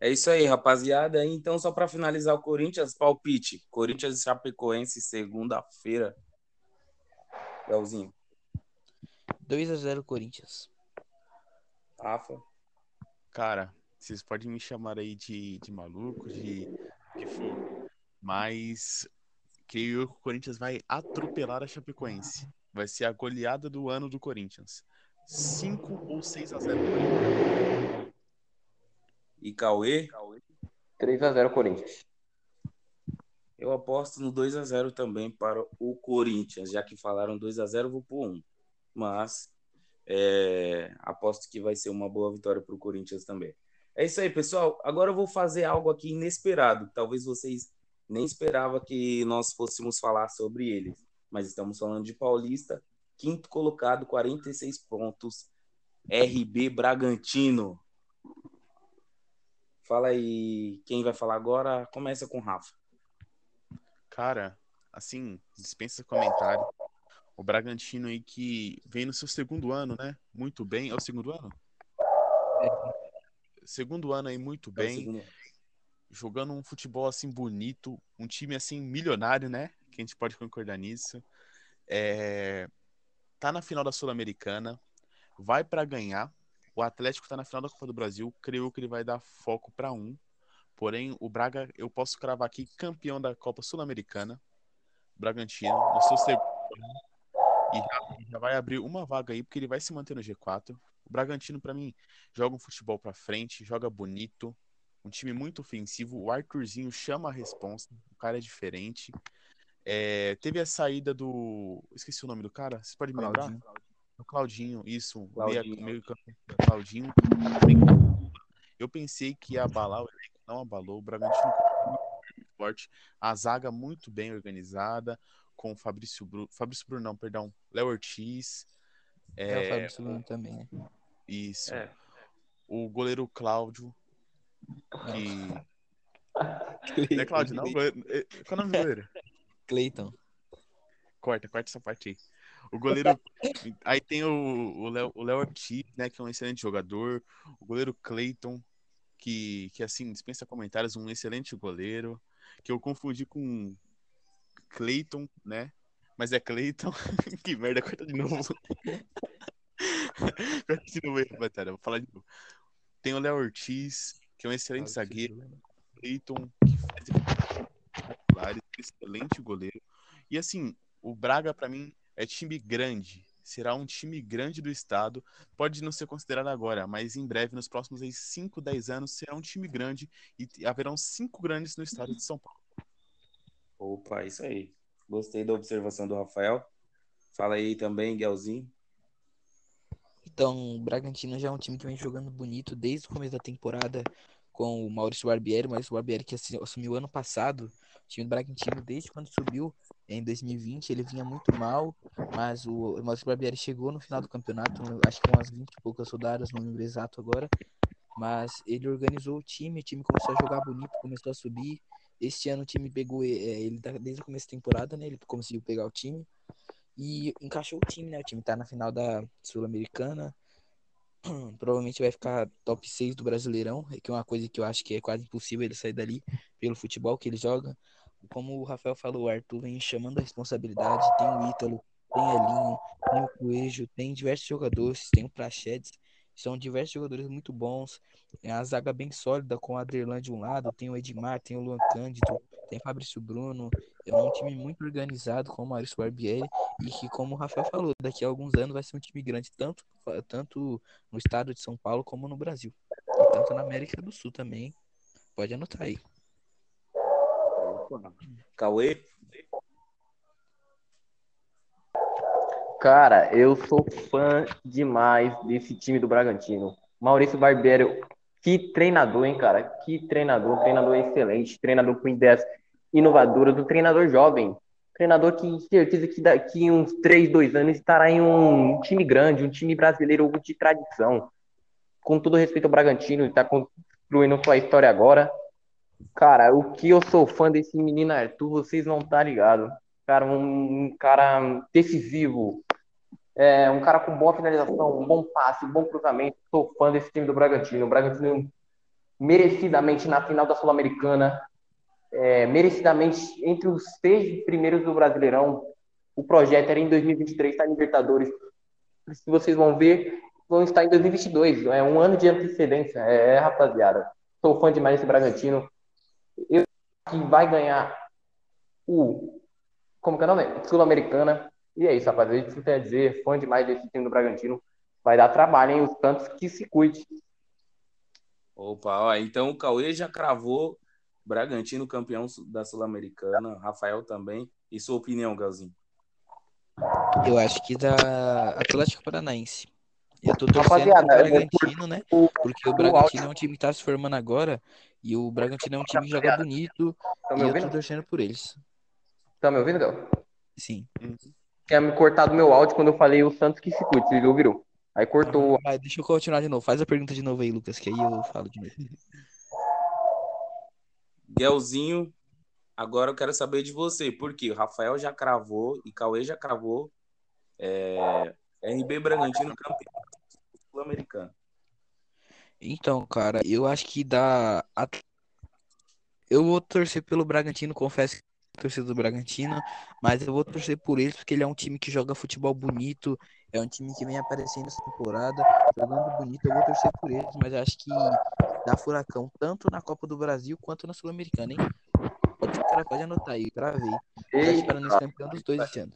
É isso aí, rapaziada. Então, só para finalizar o Corinthians, palpite. Corinthians e Chapecoense, segunda-feira. Belzinho. 2 a 0 Corinthians. Rafa. Cara, vocês podem me chamar aí de, de maluco, de que for, mas creio que o Corinthians vai atropelar a Chapecoense. Vai ser a goleada do ano do Corinthians. 5 ou 6 a 0 E Cauê? 3 a 0 Corinthians. Eu aposto no 2 a 0 também para o Corinthians, já que falaram 2 a 0 vou por 1. Mas é, aposto que vai ser uma boa vitória para o Corinthians também. É isso aí, pessoal. Agora eu vou fazer algo aqui inesperado. Talvez vocês nem esperavam que nós fôssemos falar sobre ele. Mas estamos falando de Paulista, quinto colocado, 46 pontos. RB Bragantino. Fala aí, quem vai falar agora? Começa com o Rafa. Cara, assim, dispensa comentário. O Bragantino aí que vem no seu segundo ano, né? Muito bem. É o segundo ano? É. Segundo ano aí muito é bem. Jogando um futebol assim bonito, um time assim milionário, né? Que a gente pode concordar nisso. É... Tá na final da Sul-Americana, vai para ganhar. O Atlético tá na final da Copa do Brasil, creio que ele vai dar foco para um. Porém, o Braga, eu posso cravar aqui campeão da Copa Sul-Americana. Bragantino, no seu segundo e já, já, vai abrir uma vaga aí, porque ele vai se manter no G4. O Bragantino, para mim, joga um futebol para frente, joga bonito, um time muito ofensivo. O Arthurzinho chama a responsa, o cara é diferente. É, teve a saída do. Esqueci o nome do cara, você pode me Claudinho. O Claudinho, isso, Claudinho. meio, meio Claudinho. Eu pensei que ia abalar o elenco, não abalou. O Bragantino muito forte, a zaga muito bem organizada, com o Fabrício Bruno, Fabrício Bruno, não, perdão, Léo Ortiz. É, é o Fabrício Bruno também, né? Isso. É. O goleiro Cláudio. Que. não é Cláudio, não? Qual é o nome do goleiro? Cleiton. Corta, corta essa parte aí. O goleiro. aí tem o Léo o Léo Ortiz, né? Que é um excelente jogador. O goleiro Cleiton, que, que assim, dispensa comentários, um excelente goleiro. Que eu confundi com Cleiton, né? Mas é Cleiton. que merda, corta de novo. Continua aí, batalha. Vou falar de novo. Tem o Léo Ortiz, que é um excelente zagueiro. Cleiton, que faz excelente goleiro. E assim, o Braga, para mim, é time grande. Será um time grande do estado. Pode não ser considerado agora, mas em breve, nos próximos 5, 10 anos, será um time grande e haverão cinco grandes no estado de São Paulo. Opa, isso aí. Gostei da observação do Rafael. Fala aí também, Guelzinho. Então, o Bragantino já é um time que vem jogando bonito desde o começo da temporada com o Maurício Barbieri. O Maurício Barbieri que assumiu ano passado. O time do Bragantino, desde quando subiu em 2020, ele vinha muito mal, mas o Maurício Barbieri chegou no final do campeonato, acho que umas 20 e poucas rodadas, não lembro exato agora. Mas ele organizou o time, o time começou a jogar bonito, começou a subir. Este ano o time pegou é, ele desde o começo da temporada, né? Ele conseguiu pegar o time e encaixou o time, né? O time tá na final da Sul-Americana. Provavelmente vai ficar top 6 do Brasileirão, que é uma coisa que eu acho que é quase impossível ele sair dali pelo futebol que ele joga. Como o Rafael falou, o Arthur vem chamando a responsabilidade. Tem o Ítalo, tem Elinho, tem o Coelho, tem diversos jogadores, tem o Prachedes. São diversos jogadores muito bons. É a zaga bem sólida com o Adrilan de um lado, tem o Edmar, tem o Luan Cândido, tem Fabrício Bruno. É um time muito organizado com o Maurício Barbieri e que, como o Rafael falou, daqui a alguns anos vai ser um time grande tanto, tanto no estado de São Paulo como no Brasil. E tanto na América do Sul também. Pode anotar aí. Cauê? Cara, eu sou fã demais desse time do Bragantino. Maurício Barbeiro, que treinador, hein, cara? Que treinador, treinador excelente, treinador com ideias inovadoras, um treinador jovem. Treinador que certeza que daqui uns 3, 2 anos estará em um time grande, um time brasileiro de tradição. Com todo respeito ao Bragantino, está construindo sua história agora. Cara, o que eu sou fã desse menino Arthur, vocês não tá ligado. Cara, um cara decisivo, é, um cara com boa finalização, um bom passe, um bom cruzamento. Sou fã desse time do Bragantino. O Bragantino merecidamente na final da Sul-Americana, é, merecidamente entre os seis primeiros do Brasileirão. O projeto era em 2023 estar tá em Libertadores. Se vocês vão ver, vão estar em 2022. É um ano de antecedência. É, rapaziada. Sou fã demais desse Bragantino. Eu que vai ganhar o como que é o nome? Sul-Americana. E é isso, rapaziada. Isso quer dizer, fã demais desse time do Bragantino. Vai dar trabalho, hein? Os tantos que se cuide. Opa, ó, então o Cauê já cravou Bragantino campeão da Sul-Americana, Rafael também. E sua opinião, Galzinho? Eu acho que da Atlético Paranaense. Eu tô torcendo Rapaziada, pro Bragantino, né? Porque o Bragantino é um time que tá se formando agora e o Bragantino é um time que joga bonito tá e eu tô torcendo por eles. Tá me ouvindo, Gal? Sim. Tinha me cortado meu áudio quando eu falei o Santos que se cuide, vocês ouviram? Aí cortou. Ah, deixa eu continuar de novo. Faz a pergunta de novo aí, Lucas, que aí eu falo de novo. Guelzinho, agora eu quero saber de você, porque o Rafael já cravou e Cauê já cravou é, RB Bragantino campeão sul-americano. Então, cara, eu acho que dá. Eu vou torcer pelo Bragantino, confesso que torcida do Bragantino, mas eu vou torcer por eles porque ele é um time que joga futebol bonito, é um time que vem aparecendo essa temporada, jogando bonito. Eu vou torcer por eles, mas acho que dá furacão tanto na Copa do Brasil quanto na Sul-Americana, hein? Pode, cara, pode anotar aí, pra ver. Tá esperando esse campeão dos dois esse ano.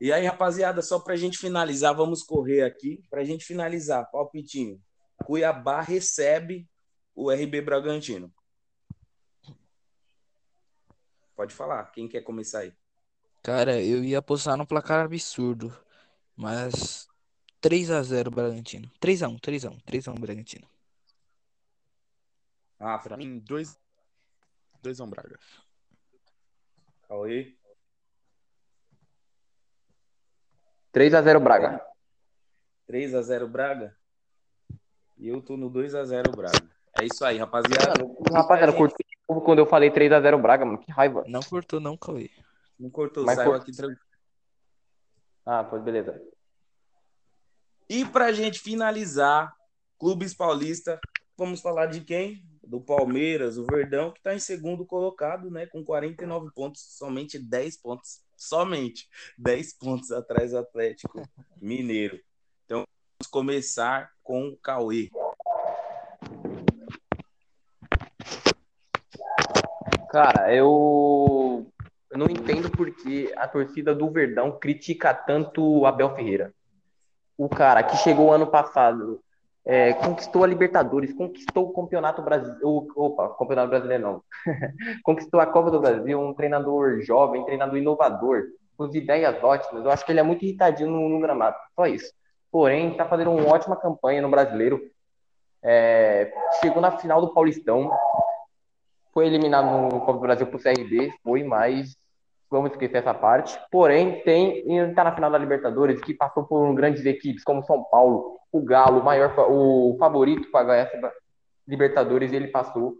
E aí, rapaziada, só pra gente finalizar, vamos correr aqui. Pra gente finalizar, palpitinho. Cuiabá recebe o RB Bragantino. Pode falar, quem quer começar aí? Cara, eu ia apostar no placar absurdo, mas 3 x 0 Bragantino. 3 x 1, 3 x 1, 3 x 1 Bragantino. Ah, pra mim 2 2 x 1 Braga. Cauê. 3 x 0 Braga. 3 x 0 Braga? E eu tô no 2 x 0 Braga. É isso aí, rapaziada. Rapaziada, curtiu quando eu falei 3x0 Braga, mano. Que raiva. Não cortou, não, Cauê. Não cortou, Mas saiu aqui tranquilo. Ah, pois beleza. E pra gente finalizar, Clubes Paulista, vamos falar de quem? Do Palmeiras, o Verdão, que tá em segundo colocado, né? Com 49 pontos, somente 10 pontos. Somente 10 pontos atrás do Atlético Mineiro. Então, vamos começar com o Cauê. Cara, eu, eu não entendo porque a torcida do Verdão critica tanto o Abel Ferreira. O cara que chegou ano passado, é, conquistou a Libertadores, conquistou o Campeonato Brasileiro. Opa, Campeonato Brasileiro não. conquistou a Copa do Brasil, um treinador jovem, um treinador inovador, com ideias ótimas. Eu acho que ele é muito irritadinho no, no gramado, só isso. Porém, está fazendo uma ótima campanha no brasileiro. É, chegou na final do Paulistão, foi eliminado no Copa do Brasil pro CRB, foi, mas vamos esquecer essa parte. Porém, tem está na final da Libertadores, que passou por grandes equipes como São Paulo, o Galo, o maior, o favorito para ganhar essa Libertadores, ele passou.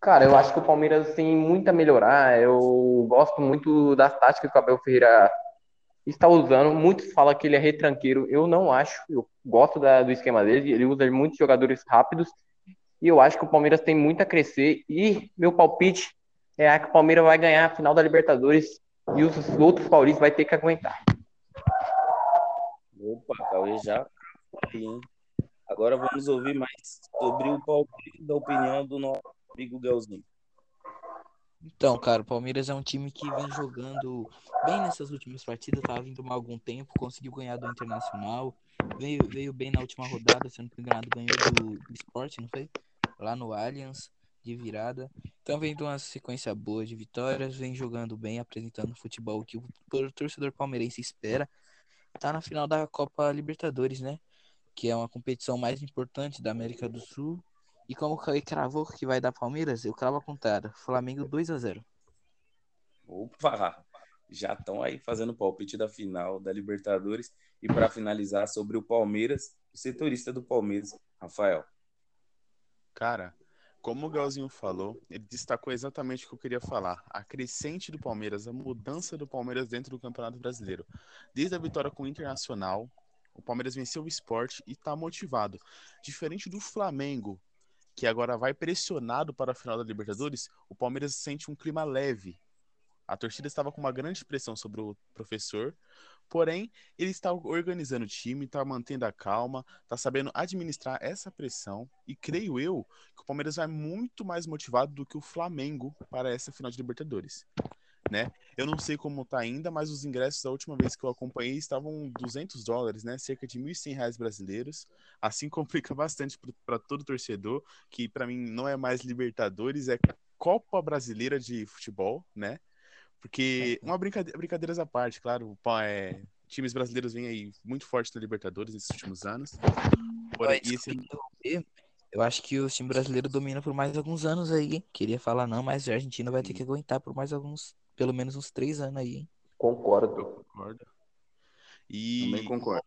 Cara, eu acho que o Palmeiras tem muito a melhorar. Eu gosto muito das táticas que o Abel Ferreira está usando. Muitos falam que ele é retranqueiro. Eu não acho. Eu gosto da, do esquema dele. Ele usa muitos jogadores rápidos e eu acho que o Palmeiras tem muito a crescer. E meu palpite é que o Palmeiras vai ganhar a final da Libertadores e os outros paulistas vai ter que aguentar. Opa, Cauê já. Agora vamos ouvir mais sobre o palpite da opinião do nosso amigo Gelzinho. Então, cara, o Palmeiras é um time que vem jogando bem nessas últimas partidas, tava vindo mal algum tempo, conseguiu ganhar do Internacional, veio, veio bem na última rodada, sendo que enganado, ganhou do, do Sport, não foi? Lá no Allianz, de virada. Então vem de uma sequência boa de vitórias, vem jogando bem, apresentando futebol que o, o torcedor palmeirense espera. Tá na final da Copa Libertadores, né? Que é uma competição mais importante da América do Sul e como o Cauê cravou que vai dar Palmeiras, eu cravo a contrário. Flamengo 2 a 0 Opa! Já estão aí fazendo o palpite da final da Libertadores. E para finalizar sobre o Palmeiras, o setorista do Palmeiras, Rafael. Cara, como o Galzinho falou, ele destacou exatamente o que eu queria falar. A crescente do Palmeiras, a mudança do Palmeiras dentro do Campeonato Brasileiro. Desde a vitória com o Internacional, o Palmeiras venceu o esporte e está motivado. Diferente do Flamengo, que agora vai pressionado para a final da Libertadores, o Palmeiras sente um clima leve. A torcida estava com uma grande pressão sobre o professor, porém, ele está organizando o time, está mantendo a calma, está sabendo administrar essa pressão, e creio eu que o Palmeiras vai muito mais motivado do que o Flamengo para essa final de Libertadores né? Eu não sei como tá ainda, mas os ingressos da última vez que eu acompanhei estavam 200 dólares, né? Cerca de 1.100 reais brasileiros. Assim complica bastante para todo torcedor, que para mim não é mais Libertadores, é Copa Brasileira de Futebol, né? Porque uma brincadeira, brincadeiras à parte, claro, é, times brasileiros vêm aí muito forte na Libertadores nesses últimos anos. Porém, esse... Eu acho que o time brasileiro domina por mais alguns anos aí. Queria falar não, mas a Argentina vai ter que aguentar por mais alguns pelo menos uns três anos aí, hein? Concordo. Eu concordo. E Também concordo.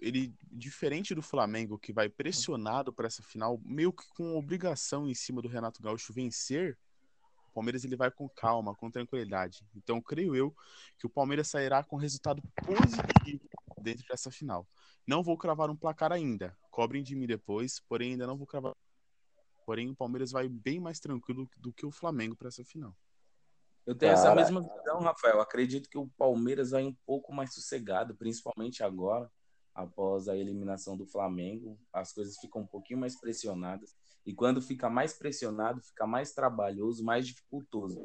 Ele, diferente do Flamengo, que vai pressionado para essa final, meio que com obrigação em cima do Renato Gaúcho vencer, Palmeiras ele vai com calma, com tranquilidade. Então, creio eu que o Palmeiras sairá com resultado positivo dentro dessa final. Não vou cravar um placar ainda. Cobrem de mim depois, porém ainda não vou cravar. Porém, o Palmeiras vai bem mais tranquilo do que o Flamengo para essa final. Eu tenho Cara... essa mesma visão, Rafael. Acredito que o Palmeiras vai um pouco mais sossegado, principalmente agora, após a eliminação do Flamengo. As coisas ficam um pouquinho mais pressionadas. E quando fica mais pressionado, fica mais trabalhoso, mais dificultoso.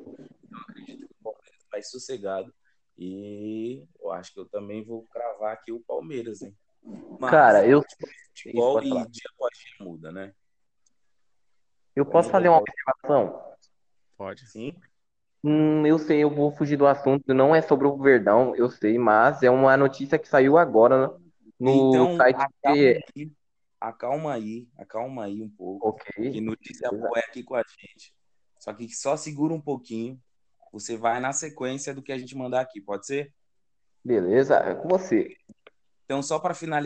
Então, acredito que o Palmeiras vai sossegado. E eu acho que eu também vou cravar aqui o Palmeiras, hein? Mas, Cara, eu. Futebol e dia após dia muda, né? Eu posso fazer uma observação? Pode. Sim. Hum, eu sei, eu vou fugir do assunto. Não é sobre o Verdão, eu sei, mas é uma notícia que saiu agora no então, site acalma aí, acalma aí, acalma aí um pouco. Ok. Que notícia boa é aqui com a gente. Só que só segura um pouquinho. Você vai na sequência do que a gente mandar aqui, pode ser? Beleza, é com você. Então, só para finalizar.